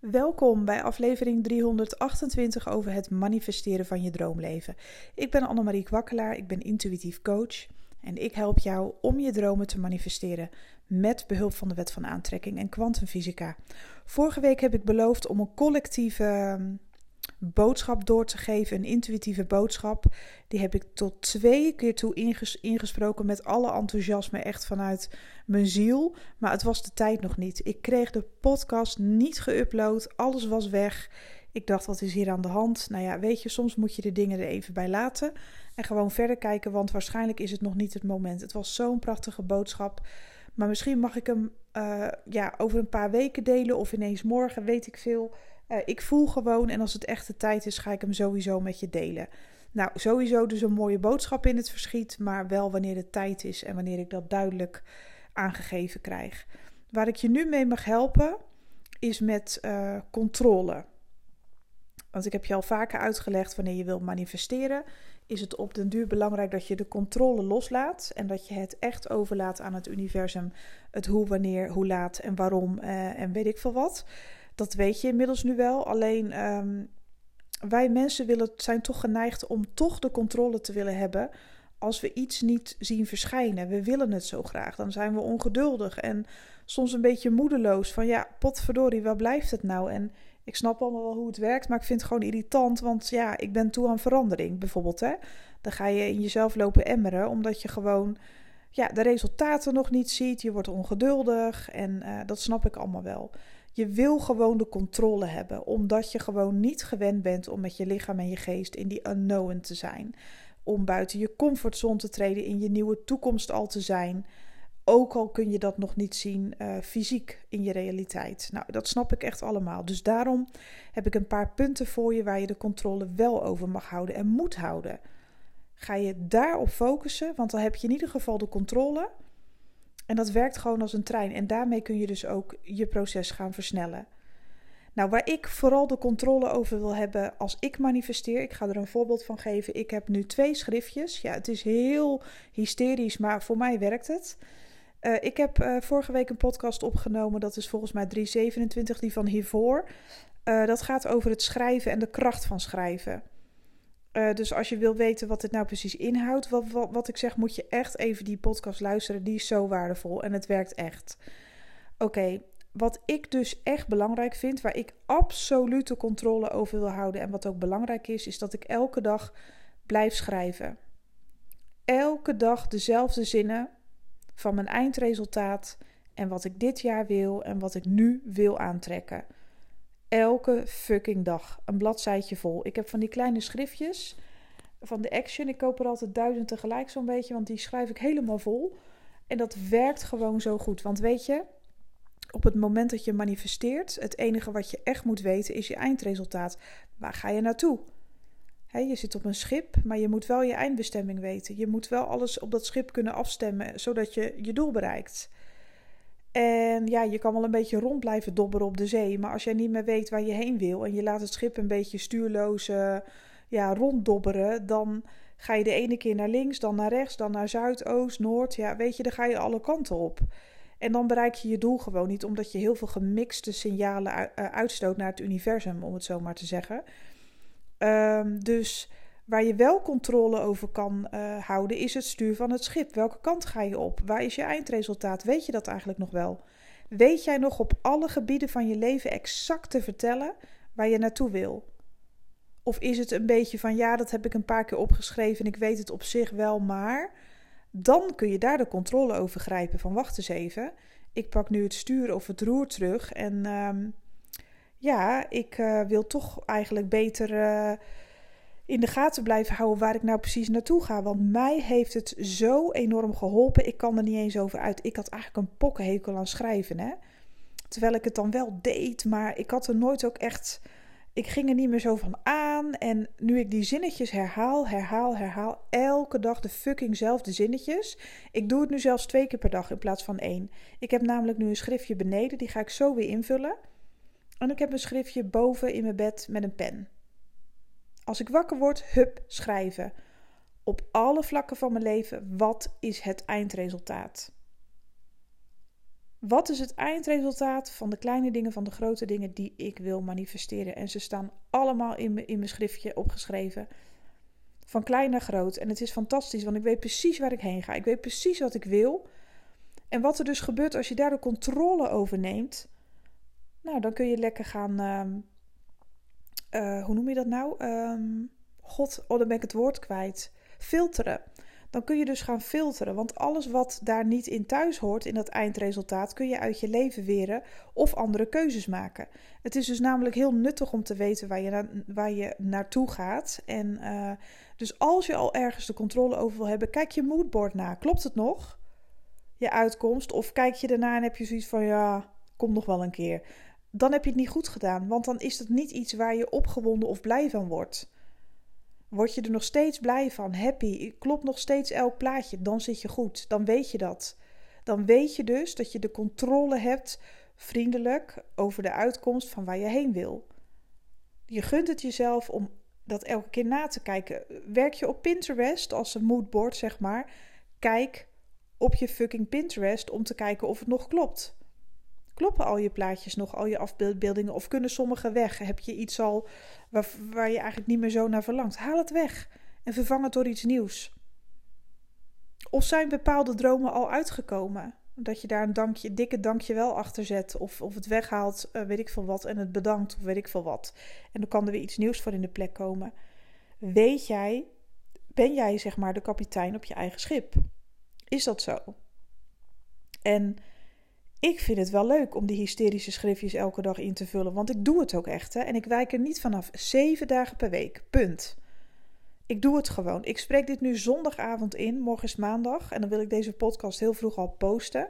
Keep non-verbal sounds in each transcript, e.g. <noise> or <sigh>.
Welkom bij aflevering 328 over het manifesteren van je droomleven. Ik ben Annemarie Kwakkelaar, ik ben intuïtief coach en ik help jou om je dromen te manifesteren met behulp van de wet van aantrekking en kwantumfysica. Vorige week heb ik beloofd om een collectieve boodschap door te geven, een intuïtieve boodschap. Die heb ik tot twee keer toe ingesproken met alle enthousiasme, echt vanuit mijn ziel. Maar het was de tijd nog niet. Ik kreeg de podcast niet geüpload, alles was weg. Ik dacht, wat is hier aan de hand? Nou ja, weet je, soms moet je de dingen er even bij laten en gewoon verder kijken, want waarschijnlijk is het nog niet het moment. Het was zo'n prachtige boodschap. Maar misschien mag ik hem uh, ja, over een paar weken delen of ineens morgen, weet ik veel. Uh, ik voel gewoon en als het echt de tijd is, ga ik hem sowieso met je delen. Nou, sowieso dus een mooie boodschap in het verschiet, maar wel wanneer de tijd is en wanneer ik dat duidelijk aangegeven krijg. Waar ik je nu mee mag helpen, is met uh, controle. Want ik heb je al vaker uitgelegd, wanneer je wilt manifesteren, is het op den duur belangrijk dat je de controle loslaat en dat je het echt overlaat aan het universum. Het hoe, wanneer, hoe laat en waarom uh, en weet ik veel wat. Dat weet je inmiddels nu wel. Alleen um, wij mensen willen, zijn toch geneigd om toch de controle te willen hebben als we iets niet zien verschijnen. We willen het zo graag. Dan zijn we ongeduldig en soms een beetje moedeloos. Van ja, potverdorie, waar blijft het nou? En ik snap allemaal wel hoe het werkt, maar ik vind het gewoon irritant. Want ja, ik ben toe aan verandering bijvoorbeeld. Hè? Dan ga je in jezelf lopen emmeren, omdat je gewoon ja, de resultaten nog niet ziet. Je wordt ongeduldig en uh, dat snap ik allemaal wel. Je wil gewoon de controle hebben, omdat je gewoon niet gewend bent om met je lichaam en je geest in die unknown te zijn. Om buiten je comfortzone te treden, in je nieuwe toekomst al te zijn. Ook al kun je dat nog niet zien uh, fysiek in je realiteit. Nou, dat snap ik echt allemaal. Dus daarom heb ik een paar punten voor je waar je de controle wel over mag houden en moet houden. Ga je daarop focussen, want dan heb je in ieder geval de controle. En dat werkt gewoon als een trein. En daarmee kun je dus ook je proces gaan versnellen. Nou, waar ik vooral de controle over wil hebben als ik manifesteer, ik ga er een voorbeeld van geven. Ik heb nu twee schriftjes. Ja, het is heel hysterisch, maar voor mij werkt het. Uh, ik heb uh, vorige week een podcast opgenomen, dat is volgens mij 327, die van hiervoor. Uh, dat gaat over het schrijven en de kracht van schrijven. Dus als je wil weten wat dit nou precies inhoudt, wat, wat, ik zeg, moet je echt even die podcast luisteren. Die is zo waardevol en het werkt echt. Oké, wat ik dus echt belangrijk vind, waar ik absolute controle over wil houden en wat ook belangrijk is, is dat ik elke dag blijf schrijven. Elke dag dezelfde zinnen van mijn eindresultaat en wat ik dit jaar wil en wat ik nu wil aantrekken elke fucking dag een bladzijtje vol. Ik heb van die kleine schriftjes van de Action. Ik koop er altijd duizend tegelijk zo'n beetje, want die schrijf ik helemaal vol. En dat werkt gewoon zo goed. Want weet je, op het moment dat je manifesteert, het enige wat je echt moet weten is je eindresultaat. Waar ga je naartoe? Je zit op een schip, maar je moet wel je eindbestemming weten. Je moet wel alles op dat schip kunnen afstemmen, zodat je je doel bereikt. En ja, je kan wel een beetje rond blijven dobberen op de zee. Maar als jij niet meer weet waar je heen wil en je laat het schip een beetje stuurloos uh, ja, ronddobberen, dan ga je de ene keer naar links, dan naar rechts, dan naar zuidoost, noord. Ja, weet je, dan ga je alle kanten op. En dan bereik je je doel gewoon niet, omdat je heel veel gemixte signalen eh, uitstoot naar het universum, om het zo maar te zeggen. Um, dus Waar je wel controle over kan uh, houden, is het stuur van het schip. Welke kant ga je op? Waar is je eindresultaat? Weet je dat eigenlijk nog wel? Weet jij nog op alle gebieden van je leven exact te vertellen waar je naartoe wil? Of is het een beetje van ja, dat heb ik een paar keer opgeschreven en ik weet het op zich wel, maar dan kun je daar de controle over grijpen. Van wacht eens even, ik pak nu het stuur of het roer terug en um, ja, ik uh, wil toch eigenlijk beter. Uh, in de gaten blijven houden waar ik nou precies naartoe ga. Want mij heeft het zo enorm geholpen. Ik kan er niet eens over uit. Ik had eigenlijk een pokkenhekel aan schrijven. Hè? Terwijl ik het dan wel deed, maar ik had er nooit ook echt. Ik ging er niet meer zo van aan. En nu ik die zinnetjes herhaal, herhaal, herhaal. Elke dag de fuckingzelfde zinnetjes. Ik doe het nu zelfs twee keer per dag in plaats van één. Ik heb namelijk nu een schriftje beneden. Die ga ik zo weer invullen. En ik heb een schriftje boven in mijn bed met een pen. Als ik wakker word, hup, schrijven. Op alle vlakken van mijn leven, wat is het eindresultaat? Wat is het eindresultaat van de kleine dingen, van de grote dingen die ik wil manifesteren? En ze staan allemaal in, in mijn schriftje opgeschreven. Van klein naar groot. En het is fantastisch, want ik weet precies waar ik heen ga. Ik weet precies wat ik wil. En wat er dus gebeurt als je daar de controle over neemt. Nou, dan kun je lekker gaan. Ehm, eh, hoe noem je dat nou? Ehm, God, oh, dan ben ik het woord kwijt. Filteren dan kun je dus gaan filteren. Want alles wat daar niet in thuis hoort, in dat eindresultaat, kun je uit je leven weren of andere keuzes maken. Het is dus namelijk heel nuttig om te weten waar je, waar je naartoe gaat. En uh, dus als je al ergens de controle over wil hebben, kijk je moodboard na. Klopt het nog? Je uitkomst? Of kijk je daarna en heb je zoiets van ja, kom nog wel een keer. Dan heb je het niet goed gedaan, want dan is het niet iets waar je opgewonden of blij van wordt. Word je er nog steeds blij van, happy, klopt nog steeds elk plaatje, dan zit je goed. Dan weet je dat. Dan weet je dus dat je de controle hebt, vriendelijk, over de uitkomst van waar je heen wil. Je gunt het jezelf om dat elke keer na te kijken. Werk je op Pinterest als een moodboard, zeg maar. Kijk op je fucking Pinterest om te kijken of het nog klopt. Kloppen al je plaatjes nog, al je afbeeldingen? Of kunnen sommige weg? Heb je iets al waar, je eigenlijk niet meer zo naar verlangt? Haal het weg en vervang het door iets nieuws. Of zijn bepaalde dromen al uitgekomen? Dat je daar een dankje, dikke dankjewel achter zet. Of, of het weghaalt, uh, weet ik veel wat. En het bedankt, of weet ik veel wat. En dan kan er weer iets nieuws voor in de plek komen. Weet jij, ben jij zeg maar de kapitein op je eigen schip? Is dat zo? En ik vind het wel leuk om die hysterische schriftjes elke dag in te vullen, want ik doe het ook echt. Hè? En ik wijk er niet vanaf. Zeven dagen per week. Punt. Ik doe het gewoon. Ik spreek dit nu zondagavond in. Morgen is maandag. En dan wil ik deze podcast heel vroeg al posten.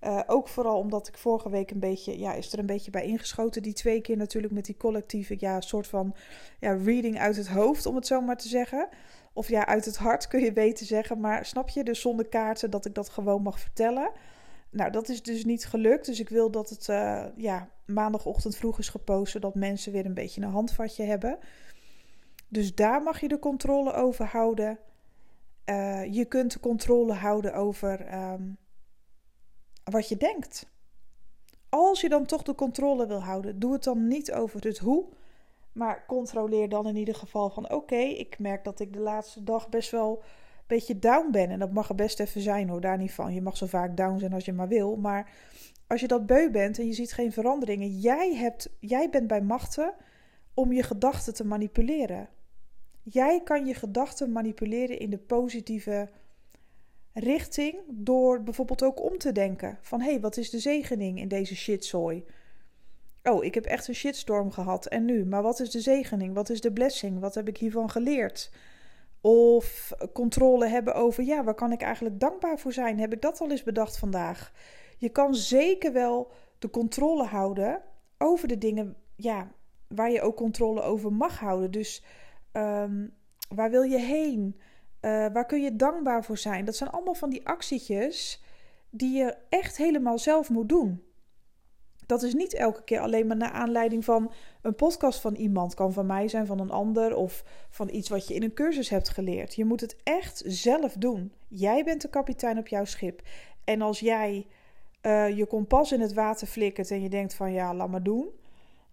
Uh, ook vooral omdat ik vorige week een beetje, ja, is er een beetje bij ingeschoten. Die twee keer natuurlijk met die collectieve, ja, soort van ja, reading uit het hoofd, om het zo maar te zeggen. Of ja, uit het hart kun je beter zeggen. Maar snap je, dus zonder kaarten dat ik dat gewoon mag vertellen. Nou, dat is dus niet gelukt. Dus ik wil dat het uh, ja, maandagochtend vroeg is gepost, zodat mensen weer een beetje een handvatje hebben. Dus daar mag je de controle over houden. Uh, je kunt de controle houden over um, wat je denkt. Als je dan toch de controle wil houden, doe het dan niet over het hoe. Maar controleer dan in ieder geval van: oké, ik merk dat ik de laatste dag best wel beetje down ben. En dat mag er best even zijn hoor, daar niet van. Je mag zo vaak down zijn als je maar wil. Maar als je dat beu bent en je ziet geen veranderingen, jij, hebt, jij bent bij machten om je gedachten te manipuleren. Jij kan je gedachten manipuleren in de positieve richting door bijvoorbeeld ook om te denken van hé, hey, wat is de zegening in deze shitzooi? Oh, ik heb echt een shitstorm gehad en nu, maar wat is de zegening? Wat is de blessing? Wat heb ik hiervan geleerd? Of controle hebben over, ja, waar kan ik eigenlijk dankbaar voor zijn? Heb ik dat al eens bedacht vandaag? Je kan zeker wel de controle houden over de dingen ja, waar je ook controle over mag houden. Dus um, waar wil je heen? Uh, waar kun je dankbaar voor zijn? Dat zijn allemaal van die actietjes die je echt helemaal zelf moet doen. Dat is niet elke keer alleen maar naar aanleiding van een podcast van iemand. Kan van mij zijn, van een ander of van iets wat je in een cursus hebt geleerd. Je moet het echt zelf doen. Jij bent de kapitein op jouw schip. En als jij uh, je kompas in het water flikkert en je denkt van ja, laat maar doen.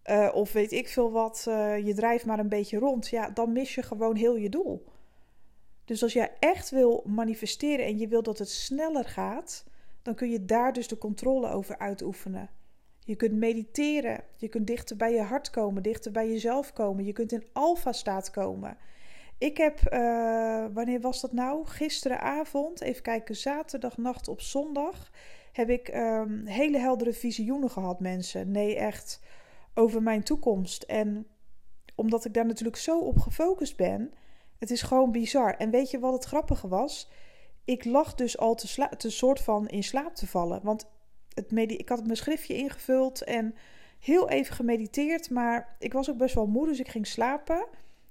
Uh, of weet ik veel wat, uh, je drijft maar een beetje rond. Ja, dan mis je gewoon heel je doel. Dus als jij echt wil manifesteren en je wil dat het sneller gaat, dan kun je daar dus de controle over uitoefenen. Je kunt mediteren. Je kunt dichter bij je hart komen, dichter bij jezelf komen. Je kunt in alfa-staat komen. Ik heb, uh, wanneer was dat nou? Gisteravond, even kijken, zaterdagnacht op zondag, heb ik um, hele heldere visioenen gehad, mensen. Nee, echt over mijn toekomst. En omdat ik daar natuurlijk zo op gefocust ben, het is gewoon bizar. En weet je wat het grappige was? Ik lag dus al te, te soort van in slaap te vallen. Want het ik had mijn schriftje ingevuld en heel even gemediteerd. Maar ik was ook best wel moe, dus ik ging slapen.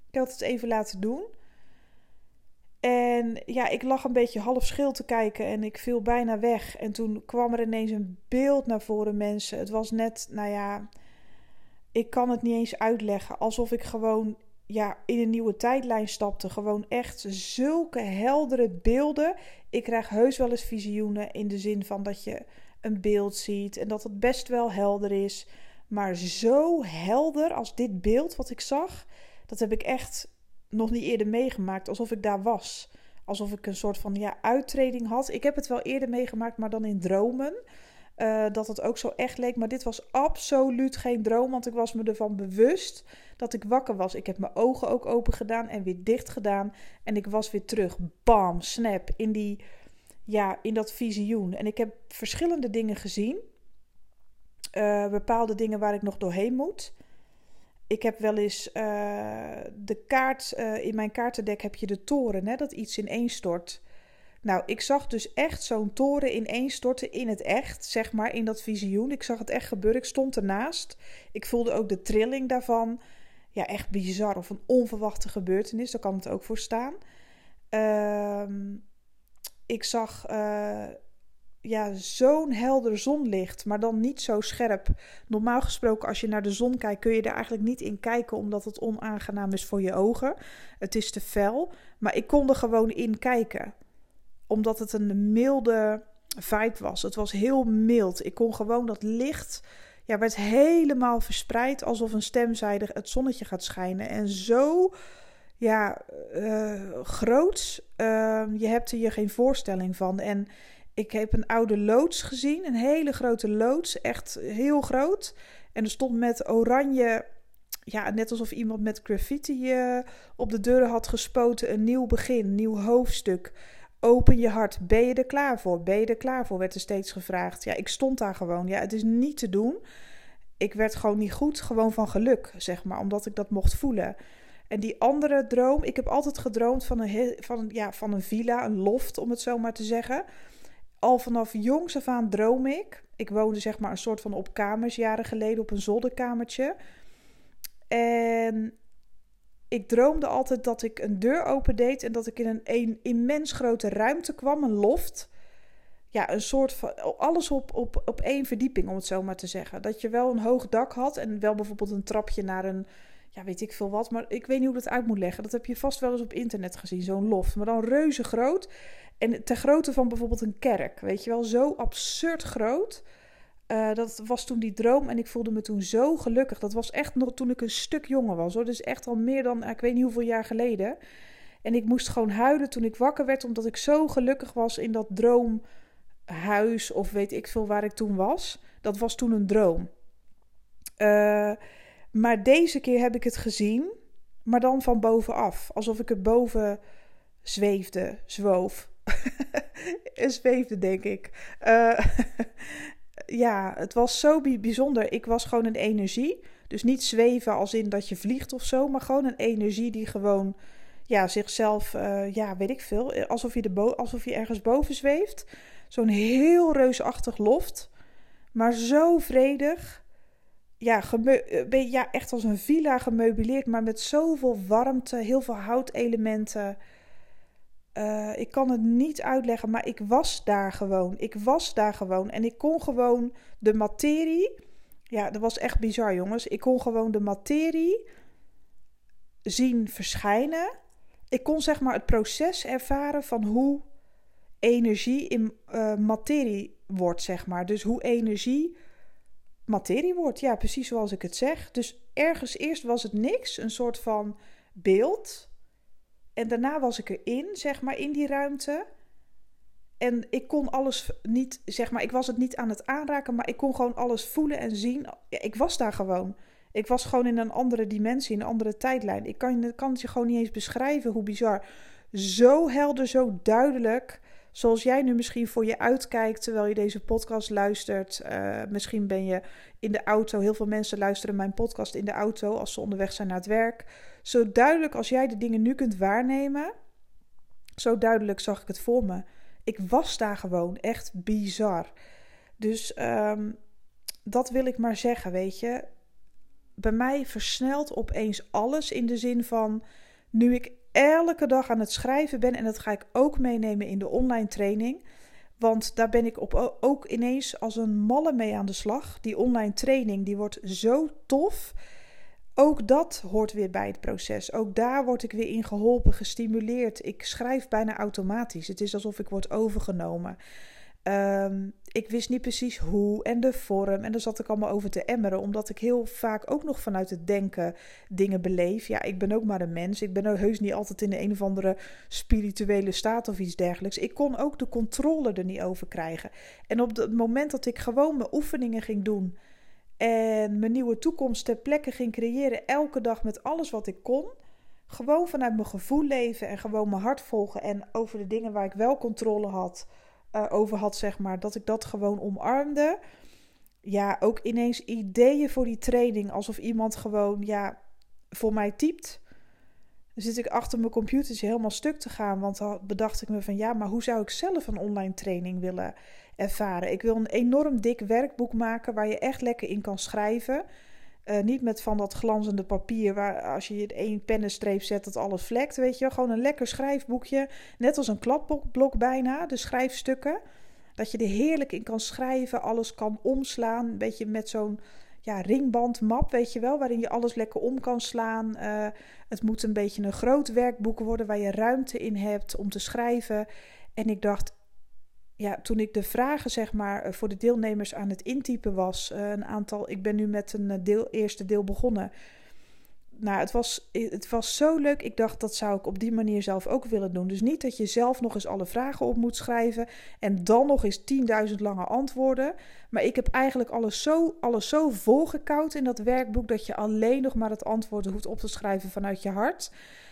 Ik had het even laten doen. En ja, ik lag een beetje half schil te kijken en ik viel bijna weg. En toen kwam er ineens een beeld naar voren, mensen. Het was net, nou ja, ik kan het niet eens uitleggen. Alsof ik gewoon ja, in een nieuwe tijdlijn stapte. Gewoon echt zulke heldere beelden. Ik krijg heus wel eens visioenen in de zin van dat je een beeld ziet en dat het best wel helder is. Maar zo helder als dit beeld wat ik zag, dat heb ik echt nog niet eerder meegemaakt. Alsof ik daar was. Alsof ik een soort van ja, uittreding had. Ik heb het wel eerder meegemaakt, maar dan in dromen. Uh, dat het ook zo echt leek. Maar dit was absoluut geen droom. Want ik was me ervan bewust dat ik wakker was. Ik heb mijn ogen ook open gedaan en weer dicht gedaan. En ik was weer terug. Bam, snap. In, die, ja, in dat visioen. En ik heb verschillende dingen gezien. Uh, bepaalde dingen waar ik nog doorheen moet. Ik heb wel eens uh, de kaart. Uh, in mijn kaartendek heb je de toren, hè, dat iets ineenstort. Nou, ik zag dus echt zo'n toren ineenstorten in het echt, zeg maar, in dat visioen. Ik zag het echt gebeuren. Ik stond ernaast. Ik voelde ook de trilling daarvan. Ja, echt bizar of een onverwachte gebeurtenis. Daar kan het ook voor staan. Uh, ik zag uh, ja, zo'n helder zonlicht, maar dan niet zo scherp. Normaal gesproken, als je naar de zon kijkt, kun je er eigenlijk niet in kijken, omdat het onaangenaam is voor je ogen. Het is te fel. Maar ik kon er gewoon in kijken omdat het een milde vibe was. Het was heel mild. Ik kon gewoon dat licht. Ja, werd helemaal verspreid alsof een stem het zonnetje gaat schijnen. En zo ja, uh, groots. Uh, je hebt er je geen voorstelling van. En ik heb een oude loods gezien, een hele grote loods, echt heel groot. En er stond met oranje, ja, net alsof iemand met graffiti uh, op de deuren had gespoten, een nieuw begin, nieuw hoofdstuk. Open je hart. Ben je er klaar voor? Ben je er klaar voor? Werd er steeds gevraagd. Ja, ik stond daar gewoon. Ja, het is niet te doen. Ik werd gewoon niet goed, gewoon van geluk, zeg maar, omdat ik dat mocht voelen. En die andere droom, ik heb altijd gedroomd van een, van, ja, van een villa, een loft, om het zo maar te zeggen. Al vanaf jongs af aan droom ik. Ik woonde zeg maar een soort van op kamers jaren geleden op een zolderkamertje. En ik droomde altijd dat ik een deur opendeed en dat ik in een, een immens grote ruimte kwam, een loft. Ja, een soort van alles op, op, op één verdieping, om het zo maar te zeggen. Dat je wel een hoog dak had en wel bijvoorbeeld een trapje naar een, ja, weet ik veel wat. Maar ik weet niet hoe dat uit moet leggen. Dat heb je vast wel eens op internet gezien, zo'n loft. Maar dan reuze groot. En ter grootte van bijvoorbeeld een kerk. Weet je wel, zo absurd groot. Uh, dat was toen die droom en ik voelde me toen zo gelukkig. Dat was echt nog toen ik een stuk jonger was hoor. Dus echt al meer dan, ik weet niet hoeveel jaar geleden. En ik moest gewoon huilen toen ik wakker werd, omdat ik zo gelukkig was in dat droomhuis of weet ik veel waar ik toen was. Dat was toen een droom. Uh, maar deze keer heb ik het gezien, maar dan van bovenaf. Alsof ik het boven zweefde, zwoof. <laughs> zweefde, denk ik. Uh, <laughs> ja, het was zo bijzonder. Ik was gewoon een energie. Dus niet zweven als in dat je vliegt of zo, maar gewoon een energie die gewoon ja, zichzelf, uh, ja, weet ik veel, eh, alsof je, de alsof je ergens boven zweeft. Zo'n heel reusachtig loft, maar zo vredig. Ja, ben ja, echt als een villa gemeubileerd, maar met zoveel warmte, heel veel houtelementen. Uh, ik kan het niet uitleggen, maar ik was daar gewoon. Ik was daar gewoon. En ik kon gewoon de materie. Ja, dat was echt bizar, jongens. Ik kon gewoon de materie zien verschijnen. Ik kon zeg maar het proces ervaren van hoe energie in uh, materie wordt, zeg maar. Dus hoe energie materie wordt. Ja, precies zoals ik het zeg. Dus ergens eerst was het niks, een soort van beeld en daarna was ik erin, zeg maar, in die ruimte. En ik kon alles niet, zeg maar, ik was het niet aan het aanraken, maar ik kon gewoon alles voelen en zien. Ik was daar gewoon. Ik was gewoon in een andere dimensie, een andere tijdlijn. Ik kan, kan het je gewoon niet eens beschrijven hoe bizar. Zo helder, zo duidelijk. Zoals jij nu misschien voor je uitkijkt terwijl je deze podcast luistert. Uh, misschien ben je in de auto. Heel veel mensen luisteren mijn podcast in de auto als ze onderweg zijn naar het werk. Zo duidelijk als jij de dingen nu kunt waarnemen, zo duidelijk zag ik het voor me. Ik was daar gewoon echt bizar. Dus um, dat wil ik maar zeggen, weet je. Bij mij versnelt opeens alles in de zin van nu ik elke dag aan het schrijven ben en dat ga ik ook meenemen in de online training. Want daar ben ik op ook ineens als een malle mee aan de slag. Die online training die wordt zo tof. Ook dat hoort weer bij het proces. Ook daar word ik weer in geholpen, gestimuleerd. Ik schrijf bijna automatisch. Het is alsof ik word overgenomen. Ehm, ik wist niet precies hoe en de vorm. En daar zat ik allemaal over te emmeren. Omdat ik heel vaak ook nog vanuit het denken dingen beleef. Ja, ik ben ook maar een mens. Ik ben ook heus niet altijd in de een of andere spirituele staat of iets dergelijks. Ik kon ook de controle er niet over krijgen. En op het moment dat ik gewoon mijn oefeningen ging doen. En mijn nieuwe toekomst ter plekke ging creëren. Elke dag met alles wat ik kon. Gewoon vanuit mijn gevoel leven en gewoon mijn hart volgen. En over de dingen waar ik wel controle had uh, over had, zeg maar, dat ik dat gewoon omarmde. Ja, ook ineens ideeën voor die training, alsof iemand gewoon, ja, voor mij typt. Dan zit ik achter mijn computertje helemaal stuk te gaan, want dan bedacht ik me van, ja, maar hoe zou ik zelf een online training willen ervaren? Ik wil een enorm dik werkboek maken waar je echt lekker in kan schrijven. Uh, niet met van dat glanzende papier waar als je één pennenstreep zet dat alles vlekt, weet je. Gewoon een lekker schrijfboekje, net als een kladblok bijna, de schrijfstukken. Dat je er heerlijk in kan schrijven, alles kan omslaan. Een beetje met zo'n ja, ringbandmap, weet je wel, waarin je alles lekker om kan slaan. Uh, het moet een beetje een groot werkboek worden waar je ruimte in hebt om te schrijven. En ik dacht, ja, toen ik de vragen zeg maar eh, voor de deelnemers aan het intypen was, uh, een aantal, ik ben nu met een eh, deel, eerste deel begonnen. Nou, het was, het was zo leuk. Ik dacht dat zou ik op die manier zelf ook willen doen. Dus niet dat je zelf nog eens alle vragen op moet schrijven en dan nog eens 10.000 lange antwoorden. Maar ik heb eigenlijk alles zo, alles zo volgekoud in dat werkboek dat je alleen nog maar het antwoord hoeft op te schrijven vanuit je hart.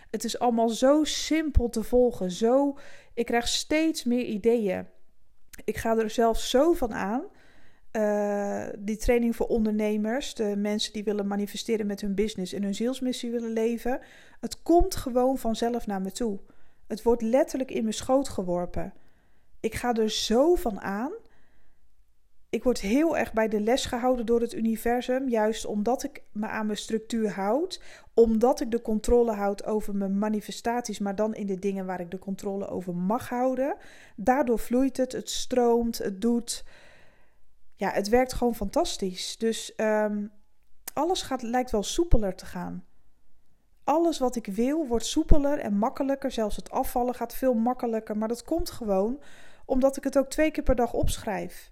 Het is allemaal zo simpel te volgen. Zo, ik krijg steeds meer ideeën. Ik ga er zelf zo van aan. Uh, die training voor ondernemers, de mensen die willen manifesteren met hun business en hun zielsmissie willen leven. Het komt gewoon vanzelf naar me toe. Het wordt letterlijk in mijn schoot geworpen. Ik ga er zo van aan ik word heel erg bij de les gehouden door het universum, juist omdat ik me aan mijn structuur houd, omdat ik de controle houd over mijn manifestaties, maar dan in de dingen waar ik de controle over mag houden. Daardoor vloeit het, het stroomt, het doet. Ja, het werkt gewoon fantastisch. Dus um, alles gaat, lijkt wel soepeler te gaan. Alles wat ik wil wordt soepeler en makkelijker. Zelfs het afvallen gaat veel makkelijker. Maar dat komt gewoon omdat ik het ook twee keer per dag opschrijf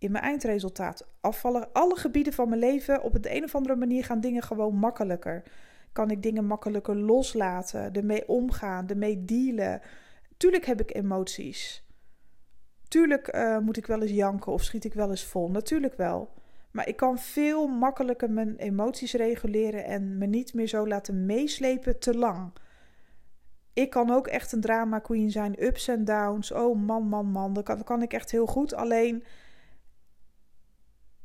in mijn eindresultaat. Afvallen alle gebieden van mijn leven. Op de een of andere manier gaan dingen gewoon makkelijker. Kan ik dingen makkelijker loslaten, ermee omgaan, ermee dealen. Tuurlijk heb ik emoties. Tuurlijk uh, moet ik wel eens janken of schiet ik wel eens vol. Natuurlijk wel. Maar ik kan veel makkelijker mijn emoties reguleren en me niet meer zo laten meeslepen te lang. Ik kan ook echt een drama queen zijn, ups en downs. Oh man, man, man, dat kan ik echt heel goed. Alleen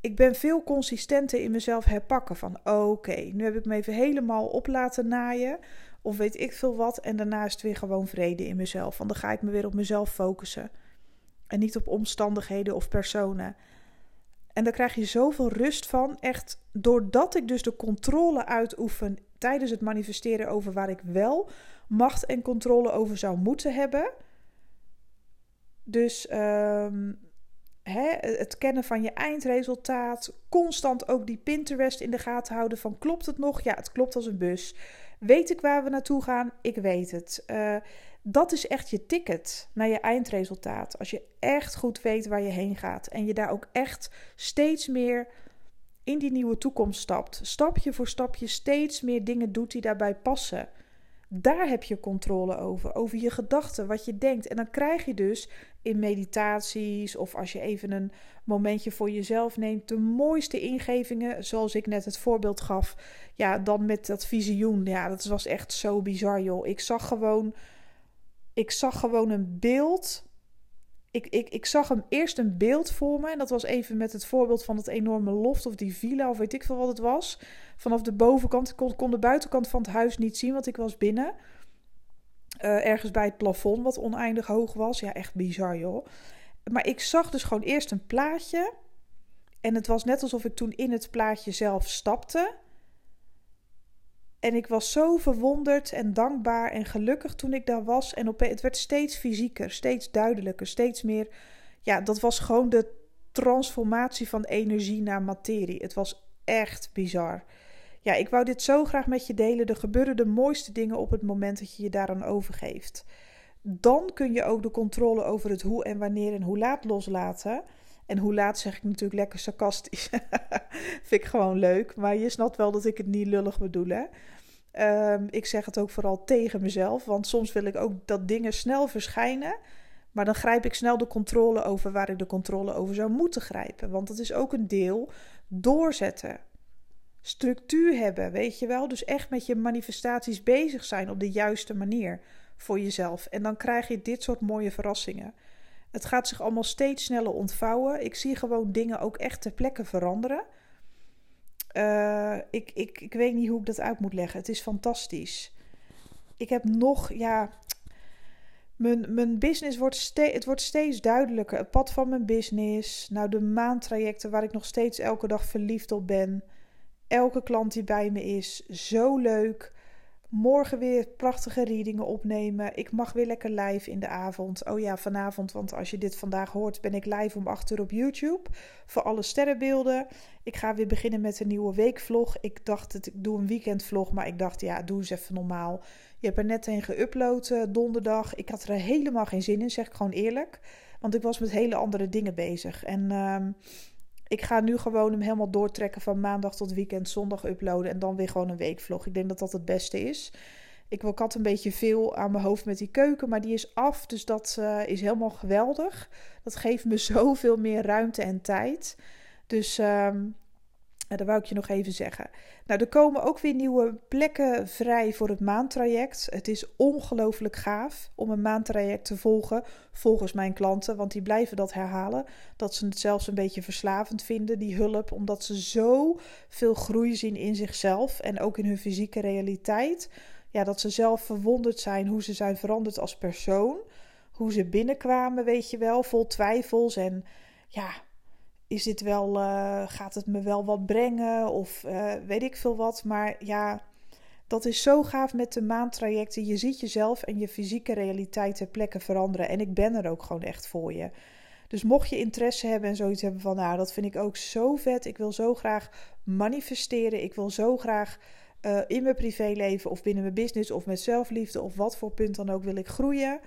ik ben veel consistenter in mezelf herpakken. Van oké, nu heb ik me even helemaal op laten naaien. Of weet ik veel wat. En daarna is het weer gewoon vrede in mezelf. Want dan ga ik me weer op mezelf focussen. En niet op omstandigheden of personen. En daar krijg je zoveel rust van. Echt doordat ik dus de controle uitoefen tijdens het manifesteren over waar ik wel macht en controle over zou moeten hebben. Dus um, het kennen van je eindresultaat, constant ook die Pinterest in de gaten houden van klopt het nog? Ja, het klopt als een bus. Weet ik waar we naartoe gaan? Ik weet het. Uh, dat is echt je ticket naar je eindresultaat. Als je echt goed weet waar je heen gaat en je daar ook echt steeds meer in die nieuwe toekomst stapt, stapje voor stapje steeds meer dingen doet die daarbij passen. Daar heb je controle over, over je gedachten, wat je denkt. En dan krijg je dus in meditaties of als je even een momentje voor jezelf neemt, de mooiste ingevingen, zoals ik net het voorbeeld gaf. Ja, dan met dat visioen. Ja, dat was echt zo bizar, joh. Ik zag gewoon, ik zag gewoon een beeld. Ik, ik, ik zag hem eerst een beeld voor me. En dat was even met het voorbeeld van het enorme loft of die villa of weet ik veel wat het was. Vanaf de bovenkant, ik kon, kon de buitenkant van het huis niet zien, want ik was binnen. Uh, ergens bij het plafond, wat oneindig hoog was. Ja, echt bizar, joh. Maar ik zag dus gewoon eerst een plaatje. En het was net alsof ik toen in het plaatje zelf stapte. En ik was zo verwonderd en dankbaar en gelukkig toen ik daar was. En het werd steeds fysieker, steeds duidelijker, steeds meer. Ja, dat was gewoon de transformatie van energie naar materie. Het was echt bizar. Ja, ik wou dit zo graag met je delen. Er gebeuren de mooiste dingen op het moment dat je je daaraan overgeeft. dan kun je ook de controle over het hoe en wanneer en hoe laat loslaten. En hoe laat zeg ik natuurlijk lekker sarcastisch. <laughs> Vind ik gewoon leuk. Maar je snapt wel dat ik het niet lullig bedoel. Hè? Ehm, ik zeg het ook vooral tegen mezelf. Want soms wil ik ook dat dingen snel verschijnen. Maar dan grijp ik snel de controle over waar ik de controle over zou moeten grijpen. Want dat is ook een deel doorzetten. Structuur hebben, weet je wel. Dus echt met je manifestaties bezig zijn op de juiste manier voor jezelf. En dan krijg je dit soort mooie verrassingen. Het gaat zich allemaal steeds sneller ontvouwen. Ik zie gewoon dingen ook echt ter plekke veranderen. Uh, ik, ik, ik weet niet hoe ik dat uit moet leggen. Het is fantastisch. Ik heb nog, ja. Mijn, mijn business wordt, steeds, het wordt steeds duidelijker. Het pad van mijn business. Nou, de maandtrajecten waar ik nog steeds elke dag verliefd op ben. Elke klant die bij me is. Zo leuk. Morgen weer prachtige readingen opnemen. Ik mag weer lekker live in de avond. Oh ja, vanavond, want als je dit vandaag hoort, ben ik live om 8 uur op YouTube. Voor alle sterrenbeelden. Ik ga weer beginnen met een nieuwe weekvlog. Ik dacht, dat ik doe een weekendvlog, maar ik dacht, ja, doe eens even normaal. Je hebt er net een geüpload uh, donderdag. Ik had er helemaal geen zin in, zeg ik gewoon eerlijk. Want ik was met hele andere dingen bezig. En... Uh, ik ga nu gewoon hem helemaal doortrekken van maandag tot weekend, zondag uploaden en dan weer gewoon een weekvlog. Ik denk dat dat het beste is. Ik, had een beetje veel aan mijn hoofd met die keuken, maar die is af. Dus dat uh, is helemaal geweldig. Dat geeft me <laughs> zoveel meer ruimte en tijd. Dus um, dat wou ik je nog even zeggen. Nou, er komen ook weer nieuwe plekken vrij voor het maandtraject. Het is ongelooflijk gaaf om een maandtraject te volgen volgens mijn klanten, want die blijven dat herhalen. Dat ze het zelfs een beetje verslavend vinden, die hulp, omdat ze zo veel groei zien in zichzelf en ook in hun fysieke realiteit. Ja, dat ze zelf verwonderd zijn hoe ze zijn veranderd als persoon. Hoe ze binnenkwamen, weet je wel, vol twijfels en ja, is dit wel, uh, gaat het me wel wat brengen of uh, weet ik veel wat. Maar ja, dat is zo gaaf met de maandtrajecten. Je ziet jezelf en je fysieke realiteit ter plekke veranderen. En ik ben er ook gewoon echt voor je. Dus mocht je interesse hebben en zoiets hebben van, nou, dat vind ik ook zo vet. Ik wil zo graag manifesteren. Ik wil zo graag uh, in mijn privéleven of binnen mijn business of met zelfliefde of wat voor punt dan ook wil ik groeien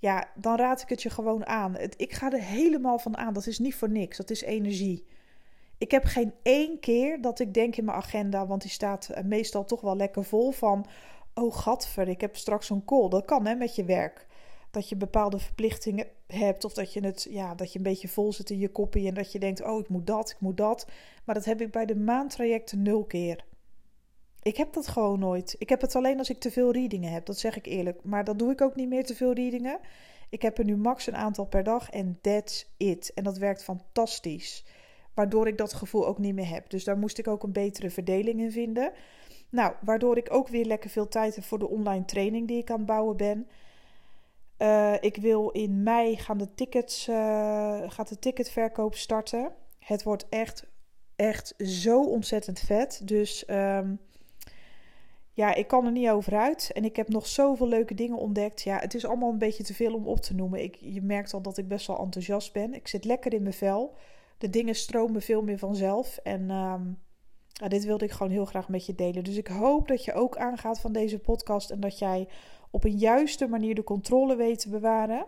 ja, dan raad ik het je gewoon aan. ik ga er helemaal van aan. Dat is niet voor niks. Dat is energie. Ik heb geen één keer dat ik denk in mijn agenda, want die staat eh, meestal toch wel lekker vol van. Oh, gadver, ik heb straks zo'n call. Dat kan hè, met je werk. Dat je bepaalde verplichtingen hebt. Of dat je, het, ja, dat je een beetje vol zit in je koppie. En dat je denkt: oh, ik moet dat, ik moet dat. Maar dat heb ik bij de maandtrajecten nul keer. Ik heb dat gewoon nooit. Ik heb het alleen als ik te veel readingen heb, dat zeg ik eerlijk. Maar dat doe ik ook niet meer te veel readingen. Ik heb er nu max een aantal per dag en that's it. En dat werkt fantastisch. Waardoor ik dat gevoel ook niet meer heb. Dus daar moest ik ook een betere verdeling in vinden. Nou, waardoor ik ook weer lekker veel tijd heb voor de online training die ik aan het bouwen ben. Uh, ik wil in mei gaan de tickets, uh, gaat de ticketverkoop starten. Het wordt echt, echt zo ontzettend vet. Dus um, ja, ik kan er niet over uit. En ik heb nog zoveel leuke dingen ontdekt. Ja, het is allemaal een beetje te veel om op te noemen. Ik, je merkt al dat ik best wel enthousiast ben. Ik zit lekker in mijn vel. De dingen stromen veel meer vanzelf. En ehm, ja, dit wilde ik gewoon heel graag met je delen. Dus ik hoop dat je ook aangaat van deze podcast. En dat jij op een juiste manier de controle weet te bewaren.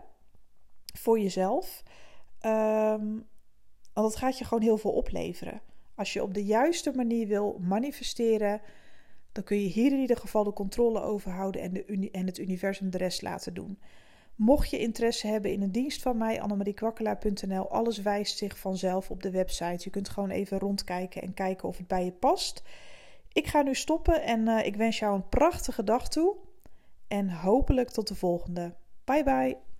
Voor jezelf. Um, want dat gaat je gewoon heel veel opleveren. Als je op de juiste manier wil manifesteren dan kun je hier in ieder geval de controle over houden en, en het universum de rest laten doen. Mocht je interesse hebben in een dienst van mij, annemariekwakkelaar.nl, alles wijst zich vanzelf op de website. Je kunt gewoon even rondkijken en kijken of het bij je past. Ik ga nu stoppen en uh, ik wens jou een prachtige dag toe. En hopelijk tot de volgende. Bye bye.